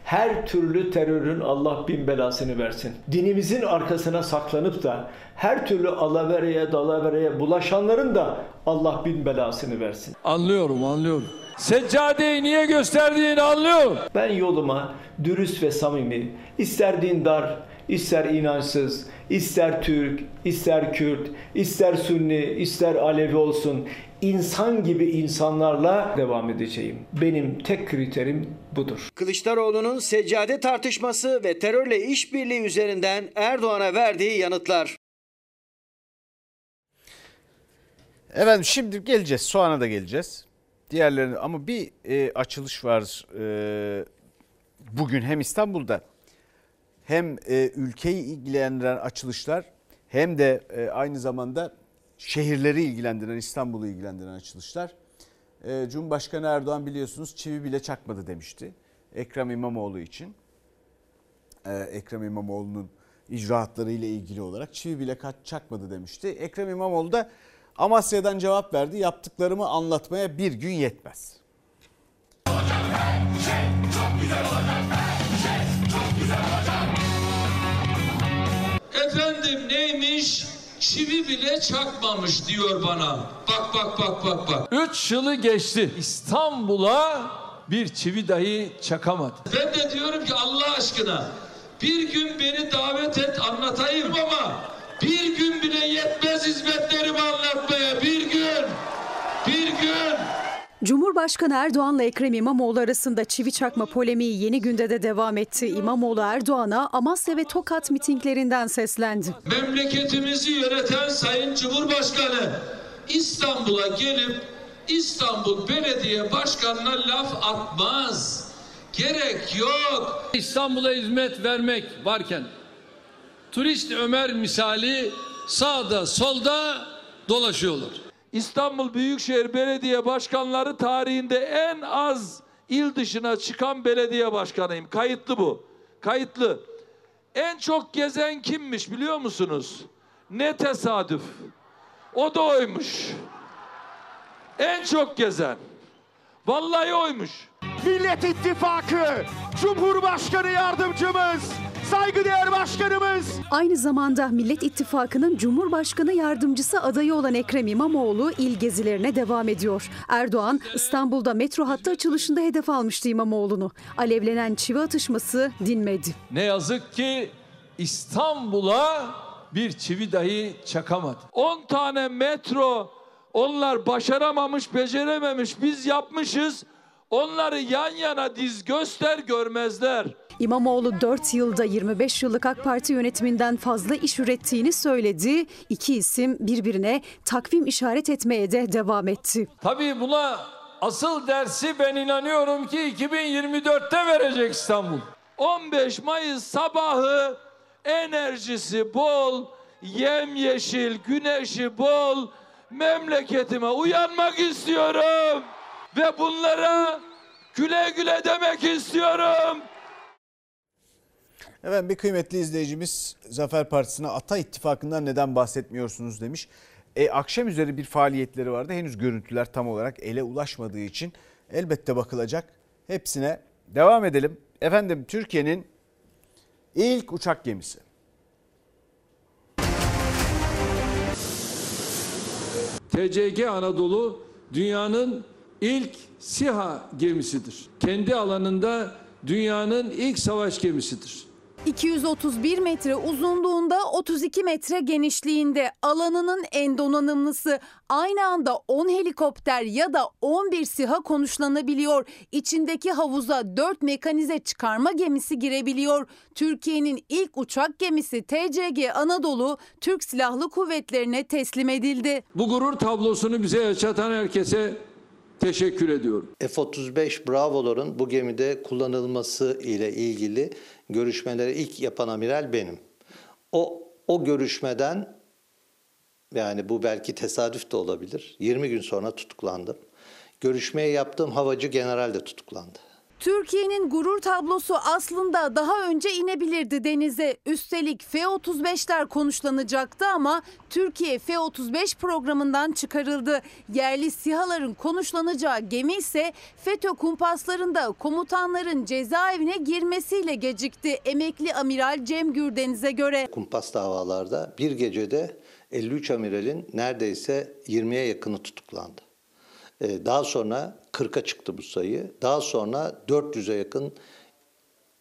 Her türlü terörün Allah bin belasını versin. Dinimizin arkasına saklanıp da her türlü alavereye dalavereye bulaşanların da Allah bin belasını versin. Anlıyorum anlıyorum. Seccadeyi niye gösterdiğini anlıyorum. Ben yoluma dürüst ve samimi, ister dindar, ister inançsız, ister Türk, ister Kürt, ister Sünni, ister Alevi olsun insan gibi insanlarla devam edeceğim. Benim tek kriterim budur. Kılıçdaroğlu'nun seccade tartışması ve terörle işbirliği üzerinden Erdoğan'a verdiği yanıtlar. Efendim şimdi geleceğiz. Soğan'a da geleceğiz. Diğerlerini ama bir e, açılış var e, bugün hem İstanbul'da hem e, ülkeyi ilgilendiren açılışlar hem de e, aynı zamanda şehirleri ilgilendiren İstanbul'u ilgilendiren açılışlar. E, Cumhurbaşkanı Erdoğan biliyorsunuz çivi bile çakmadı demişti. Ekrem İmamoğlu için. E, Ekrem İmamoğlu'nun icraatları ile ilgili olarak çivi bile çakmadı demişti. Ekrem İmamoğlu da Amasya'dan cevap verdi. Yaptıklarımı anlatmaya bir gün yetmez. Efendim neymiş? Çivi bile çakmamış diyor bana. Bak bak bak bak bak. Üç yılı geçti. İstanbul'a bir çivi dahi çakamadı. Ben de diyorum ki Allah aşkına bir gün beni davet et anlatayım ama bir gün bile yetmez hizmetlerimi anlatmaya bir gün. Bir gün. Cumhurbaşkanı Erdoğan'la Ekrem İmamoğlu arasında çivi çakma polemiği yeni günde de devam etti. İmamoğlu Erdoğan'a Amasya ve Tokat mitinglerinden seslendi. Memleketimizi yöneten Sayın Cumhurbaşkanı İstanbul'a gelip İstanbul Belediye Başkanı'na laf atmaz. Gerek yok. İstanbul'a hizmet vermek varken turist Ömer misali sağda solda dolaşıyorlar. İstanbul Büyükşehir Belediye Başkanları tarihinde en az il dışına çıkan belediye başkanıyım. Kayıtlı bu. Kayıtlı. En çok gezen kimmiş biliyor musunuz? Ne tesadüf. O da oymuş. En çok gezen. Vallahi oymuş. Millet İttifakı Cumhurbaşkanı Yardımcımız saygıdeğer başkanımız Aynı zamanda Millet İttifakı'nın Cumhurbaşkanı yardımcısı adayı olan Ekrem İmamoğlu il gezilerine devam ediyor. Erdoğan İstanbul'da metro hattı açılışında hedef almıştı İmamoğlu'nu. Alevlenen çivi atışması dinmedi. Ne yazık ki İstanbul'a bir çivi dahi çakamadı. 10 tane metro onlar başaramamış, becerememiş. Biz yapmışız. Onları yan yana diz göster görmezler. İmamoğlu 4 yılda 25 yıllık AK Parti yönetiminden fazla iş ürettiğini söyledi. İki isim birbirine takvim işaret etmeye de devam etti. Tabii buna asıl dersi ben inanıyorum ki 2024'te verecek İstanbul. 15 Mayıs sabahı enerjisi bol, yemyeşil, güneşi bol memleketime uyanmak istiyorum. Ve bunlara güle güle demek istiyorum. Evet bir kıymetli izleyicimiz Zafer Partisi'ne Ata İttifakı'ndan neden bahsetmiyorsunuz demiş. E, akşam üzeri bir faaliyetleri vardı. Henüz görüntüler tam olarak ele ulaşmadığı için elbette bakılacak. Hepsine devam edelim. Efendim Türkiye'nin ilk uçak gemisi. TCG Anadolu dünyanın ilk SİHA gemisidir. Kendi alanında dünyanın ilk savaş gemisidir. 231 metre uzunluğunda 32 metre genişliğinde alanının en donanımlısı aynı anda 10 helikopter ya da 11 SİHA konuşlanabiliyor. İçindeki havuza 4 mekanize çıkarma gemisi girebiliyor. Türkiye'nin ilk uçak gemisi TCG Anadolu Türk Silahlı Kuvvetlerine teslim edildi. Bu gurur tablosunu bize yaşatan herkese teşekkür ediyorum. F-35 Bravo'ların bu gemide kullanılması ile ilgili görüşmeleri ilk yapan amiral benim. O, o görüşmeden yani bu belki tesadüf de olabilir. 20 gün sonra tutuklandım. Görüşmeyi yaptığım havacı general de tutuklandı. Türkiye'nin gurur tablosu aslında daha önce inebilirdi denize. Üstelik F-35'ler konuşlanacaktı ama Türkiye F-35 programından çıkarıldı. Yerli SİHA'ların konuşlanacağı gemi ise FETÖ kumpaslarında komutanların cezaevine girmesiyle gecikti. Emekli Amiral Cem Gürdeniz'e göre. Kumpas davalarda bir gecede 53 amiralin neredeyse 20'ye yakını tutuklandı. Ee, Daha sonra 40'a çıktı bu sayı. Daha sonra 400'e yakın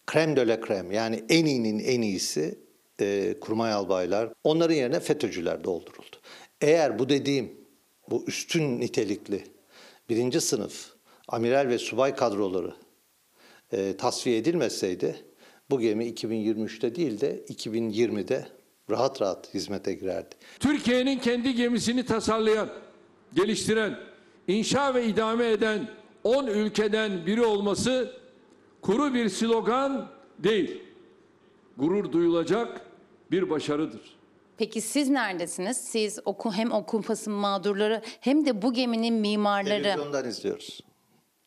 krem de la krem yani en iyinin en iyisi e, kurmay albaylar. Onların yerine FETÖ'cüler dolduruldu. Eğer bu dediğim bu üstün nitelikli birinci sınıf amiral ve subay kadroları e, tasfiye edilmeseydi bu gemi 2023'te değil de 2020'de rahat rahat hizmete girerdi. Türkiye'nin kendi gemisini tasarlayan, geliştiren, inşa ve idame eden 10 ülkeden biri olması kuru bir slogan değil. Gurur duyulacak bir başarıdır. Peki siz neredesiniz? Siz oku hem o kumpasın mağdurları hem de bu geminin mimarları. Televizyondan izliyoruz.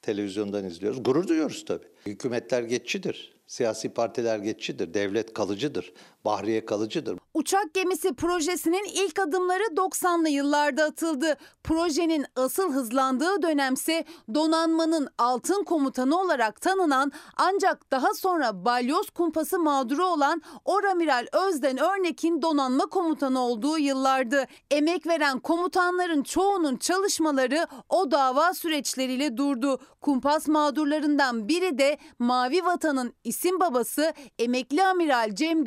Televizyondan izliyoruz. Gurur duyuyoruz tabii. Hükümetler geçici,dir Siyasi partiler geçici,dir Devlet kalıcıdır. Bahriye kalıcıdır. Uçak gemisi projesinin ilk adımları 90'lı yıllarda atıldı. Projenin asıl hızlandığı dönemse donanmanın altın komutanı olarak tanınan ancak daha sonra balyoz kumpası mağduru olan Oramiral Özden Örnek'in donanma komutanı olduğu yıllardı. Emek veren komutanların çoğunun çalışmaları o dava süreçleriyle durdu. Kumpas mağdurlarından biri de Mavi Vatan'ın isim babası emekli amiral Cem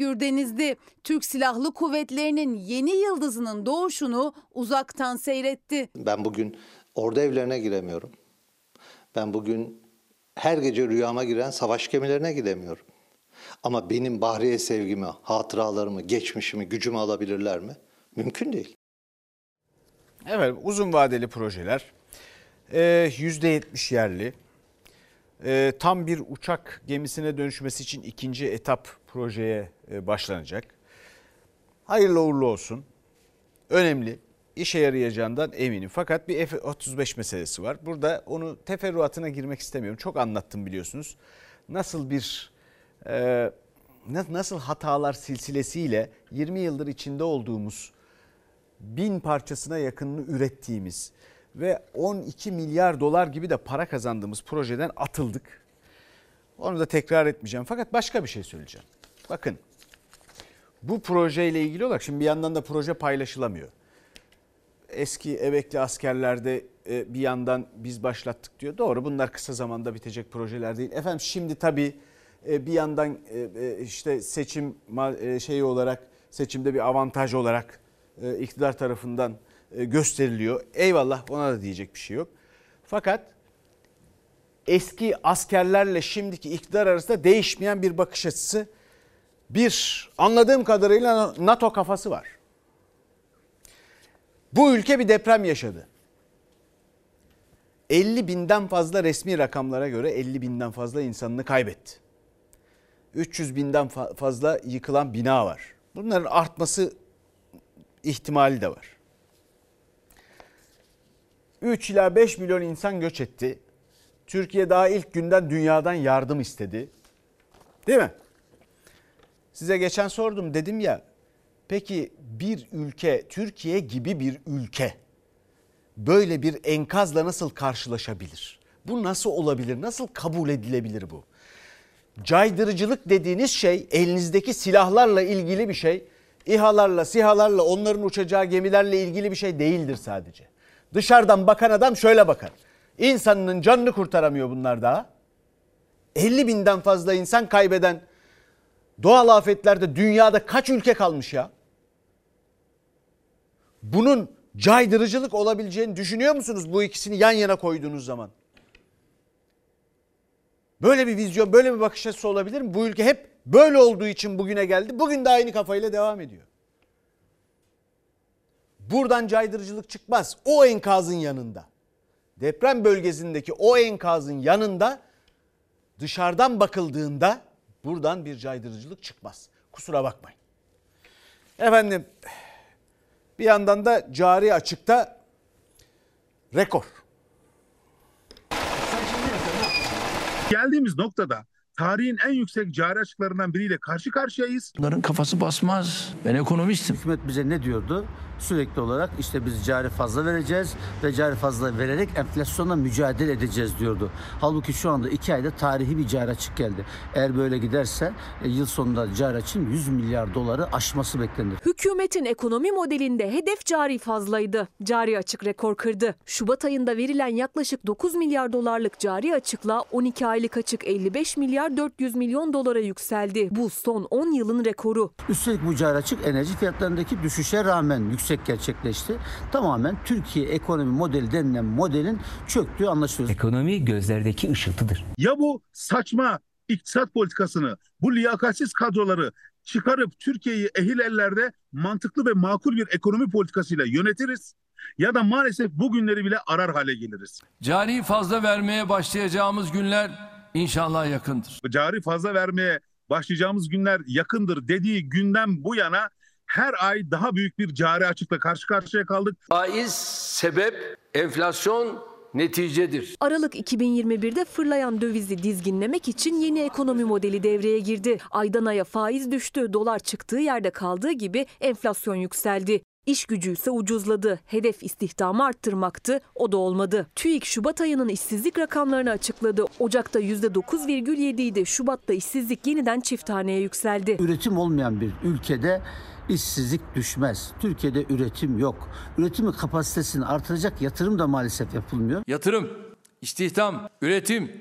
Gürdeniz'di. Türk Silahlı Kuvvetleri'nin yeni yıldızının doğuşunu uzaktan seyretti. Ben bugün ordu evlerine giremiyorum. Ben bugün her gece rüyama giren savaş gemilerine gidemiyorum. Ama benim Bahriye sevgimi, hatıralarımı, geçmişimi, gücümü alabilirler mi? Mümkün değil. Evet uzun vadeli projeler. Ee, %70 yerli. Ee, tam bir uçak gemisine dönüşmesi için ikinci etap projeye e, başlanacak. Hayırlı uğurlu olsun. Önemli. işe yarayacağından eminim. Fakat bir F-35 meselesi var. Burada onu teferruatına girmek istemiyorum. Çok anlattım biliyorsunuz. Nasıl bir e, nasıl hatalar silsilesiyle 20 yıldır içinde olduğumuz bin parçasına yakınını ürettiğimiz ve 12 milyar dolar gibi de para kazandığımız projeden atıldık. Onu da tekrar etmeyeceğim. Fakat başka bir şey söyleyeceğim. Bakın bu projeyle ilgili olarak şimdi bir yandan da proje paylaşılamıyor. Eski emekli askerlerde e, bir yandan biz başlattık diyor. Doğru bunlar kısa zamanda bitecek projeler değil. Efendim şimdi tabii e, bir yandan e, işte seçim şeyi olarak seçimde bir avantaj olarak iktidar tarafından gösteriliyor. Eyvallah ona da diyecek bir şey yok. Fakat eski askerlerle şimdiki iktidar arasında değişmeyen bir bakış açısı bir anladığım kadarıyla NATO kafası var. Bu ülke bir deprem yaşadı. 50 binden fazla resmi rakamlara göre 50 binden fazla insanını kaybetti. 300 binden fazla yıkılan bina var. Bunların artması ihtimali de var. 3 ila 5 milyon insan göç etti. Türkiye daha ilk günden dünyadan yardım istedi. Değil mi? Size geçen sordum dedim ya. Peki bir ülke, Türkiye gibi bir ülke böyle bir enkazla nasıl karşılaşabilir? Bu nasıl olabilir? Nasıl kabul edilebilir bu? Caydırıcılık dediğiniz şey elinizdeki silahlarla ilgili bir şey. İHA'larla, SİHA'larla, onların uçacağı gemilerle ilgili bir şey değildir sadece. Dışarıdan bakan adam şöyle bakar. İnsanının canını kurtaramıyor bunlar daha. 50 binden fazla insan kaybeden doğal afetlerde dünyada kaç ülke kalmış ya? Bunun caydırıcılık olabileceğini düşünüyor musunuz bu ikisini yan yana koyduğunuz zaman? Böyle bir vizyon, böyle bir bakış açısı olabilir mi? Bu ülke hep böyle olduğu için bugüne geldi. Bugün de aynı kafayla devam ediyor. Buradan caydırıcılık çıkmaz. O enkazın yanında. Deprem bölgesindeki o enkazın yanında dışarıdan bakıldığında buradan bir caydırıcılık çıkmaz. Kusura bakmayın. Efendim bir yandan da cari açıkta rekor. Geldiğimiz noktada tarihin en yüksek cari açıklarından biriyle karşı karşıyayız. Bunların kafası basmaz. Ben ekonomistim. Hükümet bize ne diyordu? Sürekli olarak işte biz cari fazla vereceğiz ve cari fazla vererek enflasyonla mücadele edeceğiz diyordu. Halbuki şu anda iki ayda tarihi bir cari açık geldi. Eğer böyle giderse e, yıl sonunda cari açın 100 milyar doları aşması beklenir. Hükümetin ekonomi modelinde hedef cari fazlaydı. Cari açık rekor kırdı. Şubat ayında verilen yaklaşık 9 milyar dolarlık cari açıkla 12 aylık açık 55 milyar 400 milyon dolara yükseldi. Bu son 10 yılın rekoru. Üstelik bu cari açık enerji fiyatlarındaki düşüşe rağmen yüksek yüksek gerçekleşti. Tamamen Türkiye ekonomi modeli denilen modelin çöktüğü anlaşılıyor. Ekonomi gözlerdeki ışıltıdır. Ya bu saçma iktisat politikasını, bu liyakatsiz kadroları çıkarıp Türkiye'yi ehil ellerde mantıklı ve makul bir ekonomi politikasıyla yönetiriz ya da maalesef bu günleri bile arar hale geliriz. Cari fazla vermeye başlayacağımız günler inşallah yakındır. Cari fazla vermeye başlayacağımız günler yakındır dediği günden bu yana her ay daha büyük bir cari açıkla karşı karşıya kaldık. Faiz sebep, enflasyon neticedir. Aralık 2021'de fırlayan dövizi dizginlemek için yeni ekonomi modeli devreye girdi. Aydan aya faiz düştü, dolar çıktığı yerde kaldığı gibi enflasyon yükseldi. İş gücü ise ucuzladı. Hedef istihdamı arttırmaktı. O da olmadı. TÜİK Şubat ayının işsizlik rakamlarını açıkladı. Ocak'ta %9,7 idi. Şubat'ta işsizlik yeniden çift taneye yükseldi. Üretim olmayan bir ülkede işsizlik düşmez. Türkiye'de üretim yok. Üretimin kapasitesini artıracak yatırım da maalesef yapılmıyor. Yatırım, istihdam, üretim,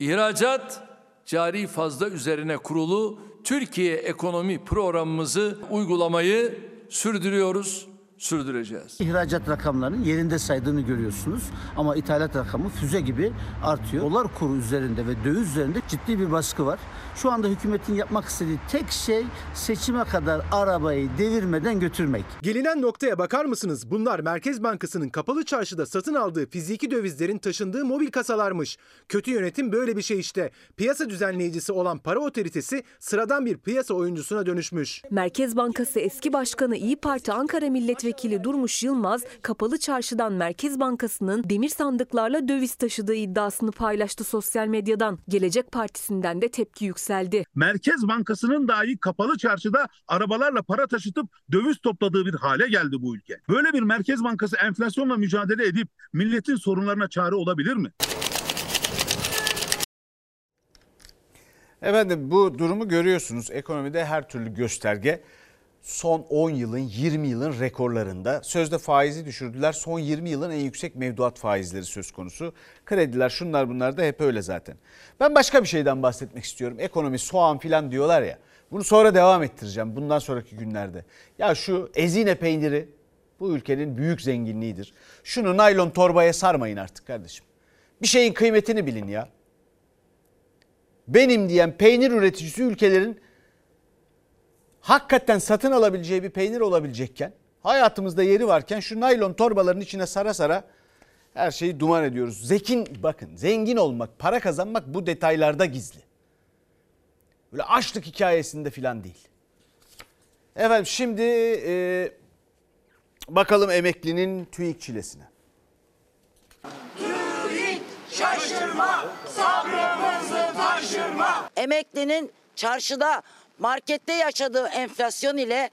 ihracat, cari fazla üzerine kurulu Türkiye ekonomi programımızı uygulamayı sürdürüyoruz sürdüreceğiz. İhracat rakamlarının yerinde saydığını görüyorsunuz ama ithalat rakamı füze gibi artıyor. Dolar kuru üzerinde ve döviz üzerinde ciddi bir baskı var. Şu anda hükümetin yapmak istediği tek şey seçime kadar arabayı devirmeden götürmek. Gelinen noktaya bakar mısınız? Bunlar Merkez Bankası'nın kapalı çarşıda satın aldığı fiziki dövizlerin taşındığı mobil kasalarmış. Kötü yönetim böyle bir şey işte. Piyasa düzenleyicisi olan para otoritesi sıradan bir piyasa oyuncusuna dönüşmüş. Merkez Bankası eski başkanı İyi Parti Ankara Milletvekili Durmuş Yılmaz, kapalı çarşıdan Merkez Bankası'nın demir sandıklarla döviz taşıdığı iddiasını paylaştı sosyal medyadan. Gelecek Partisi'nden de tepki yükseldi. Merkez Bankası'nın dahi kapalı çarşıda arabalarla para taşıtıp döviz topladığı bir hale geldi bu ülke. Böyle bir Merkez Bankası enflasyonla mücadele edip milletin sorunlarına çare olabilir mi? Efendim bu durumu görüyorsunuz. Ekonomide her türlü gösterge son 10 yılın 20 yılın rekorlarında. Sözde faizi düşürdüler. Son 20 yılın en yüksek mevduat faizleri söz konusu. Krediler şunlar bunlar da hep öyle zaten. Ben başka bir şeyden bahsetmek istiyorum. Ekonomi soğan filan diyorlar ya. Bunu sonra devam ettireceğim bundan sonraki günlerde. Ya şu ezine peyniri bu ülkenin büyük zenginliğidir. Şunu naylon torbaya sarmayın artık kardeşim. Bir şeyin kıymetini bilin ya. Benim diyen peynir üreticisi ülkelerin hakikaten satın alabileceği bir peynir olabilecekken hayatımızda yeri varken şu naylon torbaların içine sara sara her şeyi duman ediyoruz. Zekin bakın zengin olmak, para kazanmak bu detaylarda gizli. Böyle açlık hikayesinde filan değil. Efendim şimdi e, bakalım emeklinin TÜİK çilesine. TÜİK şaşırma, sabrımızı taşırma. Emeklinin çarşıda, markette yaşadığı enflasyon ile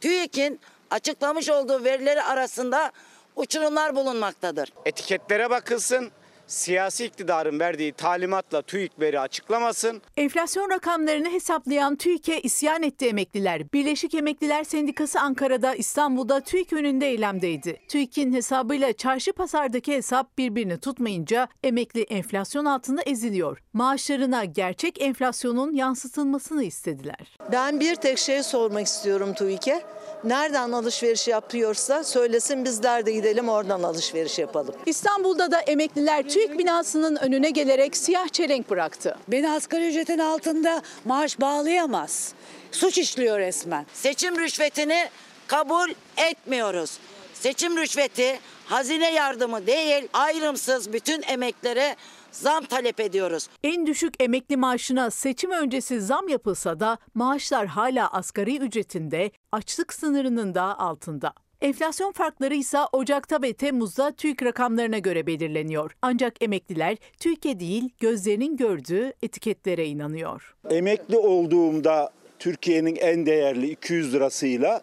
TÜİK'in açıklamış olduğu verileri arasında uçurumlar bulunmaktadır. Etiketlere bakılsın, siyasi iktidarın verdiği talimatla TÜİK veri açıklamasın. Enflasyon rakamlarını hesaplayan TÜİK'e isyan etti emekliler. Birleşik Emekliler Sendikası Ankara'da, İstanbul'da TÜİK önünde eylemdeydi. TÜİK'in hesabıyla çarşı pazardaki hesap birbirini tutmayınca emekli enflasyon altında eziliyor. Maaşlarına gerçek enflasyonun yansıtılmasını istediler. Ben bir tek şey sormak istiyorum TÜİK'e. Nereden alışveriş yapıyorsa söylesin bizler de gidelim oradan alışveriş yapalım. İstanbul'da da emekliler TÜİK binasının önüne gelerek siyah çelenk bıraktı. Beni asgari ücretin altında maaş bağlayamaz. Suç işliyor resmen. Seçim rüşvetini kabul etmiyoruz. Seçim rüşveti hazine yardımı değil ayrımsız bütün emeklere zam talep ediyoruz. En düşük emekli maaşına seçim öncesi zam yapılsa da maaşlar hala asgari ücretinde, açlık sınırının da altında. Enflasyon farkları ise Ocak'ta ve Temmuz'da TÜİK rakamlarına göre belirleniyor. Ancak emekliler TÜİK'e değil gözlerinin gördüğü etiketlere inanıyor. Emekli olduğumda Türkiye'nin en değerli 200 lirasıyla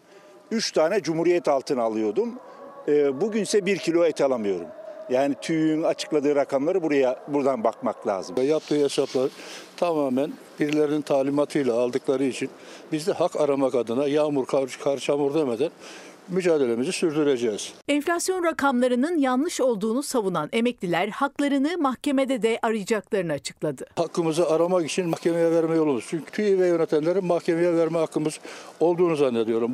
3 tane Cumhuriyet altını alıyordum. Ee, Bugünse 1 kilo et alamıyorum. Yani TÜİK'in açıkladığı rakamları buraya buradan bakmak lazım. Yaptığı hesaplar tamamen birilerinin talimatıyla aldıkları için biz de hak aramak adına yağmur kar, kar çamur demeden mücadelemizi sürdüreceğiz. Enflasyon rakamlarının yanlış olduğunu savunan emekliler haklarını mahkemede de arayacaklarını açıkladı. Hakkımızı aramak için mahkemeye verme yolumuz. Çünkü TÜİ ve yönetenlerin mahkemeye verme hakkımız olduğunu zannediyorum.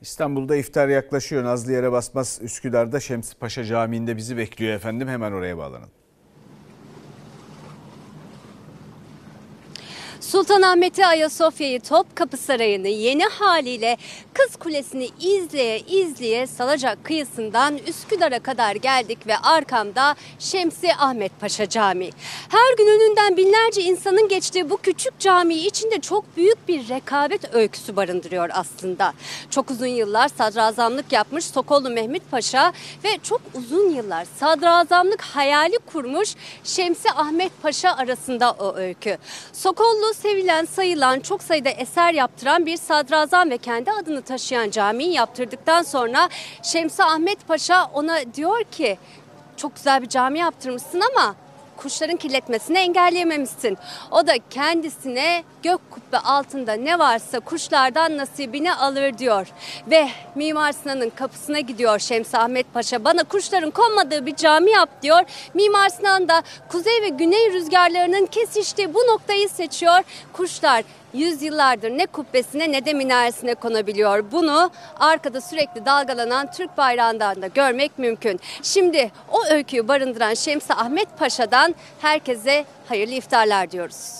İstanbul'da iftar yaklaşıyor. Nazlı yere basmaz Üsküdar'da Şemsi Paşa Camii'nde bizi bekliyor efendim. Hemen oraya bağlanalım. Sultanahmet'i, Ayasofya'yı, Topkapı Sarayı'nı yeni haliyle Kız Kulesi'ni izleye izleye Salacak kıyısından Üsküdar'a kadar geldik ve arkamda Şemsi Ahmet Paşa Camii. Her gün önünden binlerce insanın geçtiği bu küçük cami içinde çok büyük bir rekabet öyküsü barındırıyor aslında. Çok uzun yıllar sadrazamlık yapmış Sokollu Mehmet Paşa ve çok uzun yıllar sadrazamlık hayali kurmuş Şemsi Ahmet Paşa arasında o öykü. Sokollu sevilen, sayılan, çok sayıda eser yaptıran bir sadrazam ve kendi adını taşıyan camiyi yaptırdıktan sonra Şemsi Ahmet Paşa ona diyor ki çok güzel bir cami yaptırmışsın ama kuşların kirletmesini engelleyememişsin. O da kendisine gök kubbe altında ne varsa kuşlardan nasibini alır diyor. Ve Mimar Sinan'ın kapısına gidiyor Şemsi Ahmet Paşa. Bana kuşların konmadığı bir cami yap diyor. Mimar Sinan da kuzey ve güney rüzgarlarının kesiştiği bu noktayı seçiyor. Kuşlar yüzyıllardır ne kubbesine ne de minaresine konabiliyor. Bunu arkada sürekli dalgalanan Türk bayrağından da görmek mümkün. Şimdi o öyküyü barındıran Şemsi Ahmet Paşa'dan herkese hayırlı iftarlar diyoruz.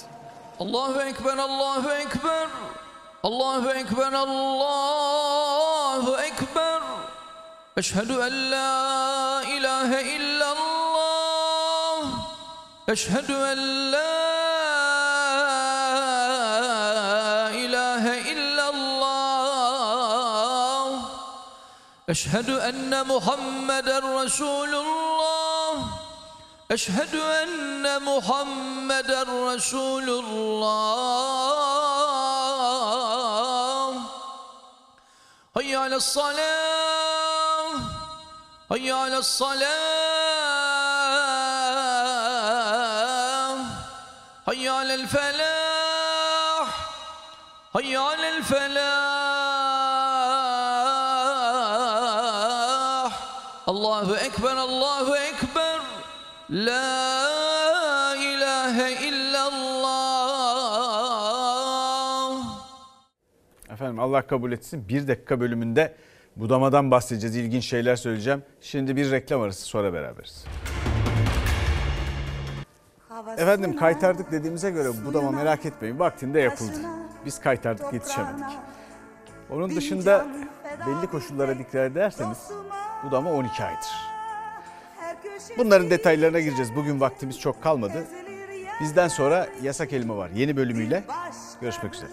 Allahu Ekber, Allahu Ekber. Allahu Ekber, Allahu Ekber. Eşhedü en la ilahe illallah. Eşhedü en la أشهد أن محمدا رسول الله. أشهد أن محمدا رسول الله. هيا على الصلاة. هيا على الصلاة. هيا على الفلاح. هيا على الفلاح. Allahu Ekber, Allahu Ekber. La ilahe illallah. Efendim Allah kabul etsin. Bir dakika bölümünde budamadan bahsedeceğiz. İlginç şeyler söyleyeceğim. Şimdi bir reklam arası sonra beraberiz. Efendim kaytardık dediğimize göre budama merak etmeyin. Vaktinde yapıldı. Biz kaytardık yetişemedik. Onun dışında belli koşullara dikkat ederseniz budama 12 aydır. Bunların detaylarına gireceğiz. Bugün vaktimiz çok kalmadı. Bizden sonra Yasak Elma var. Yeni bölümüyle görüşmek üzere.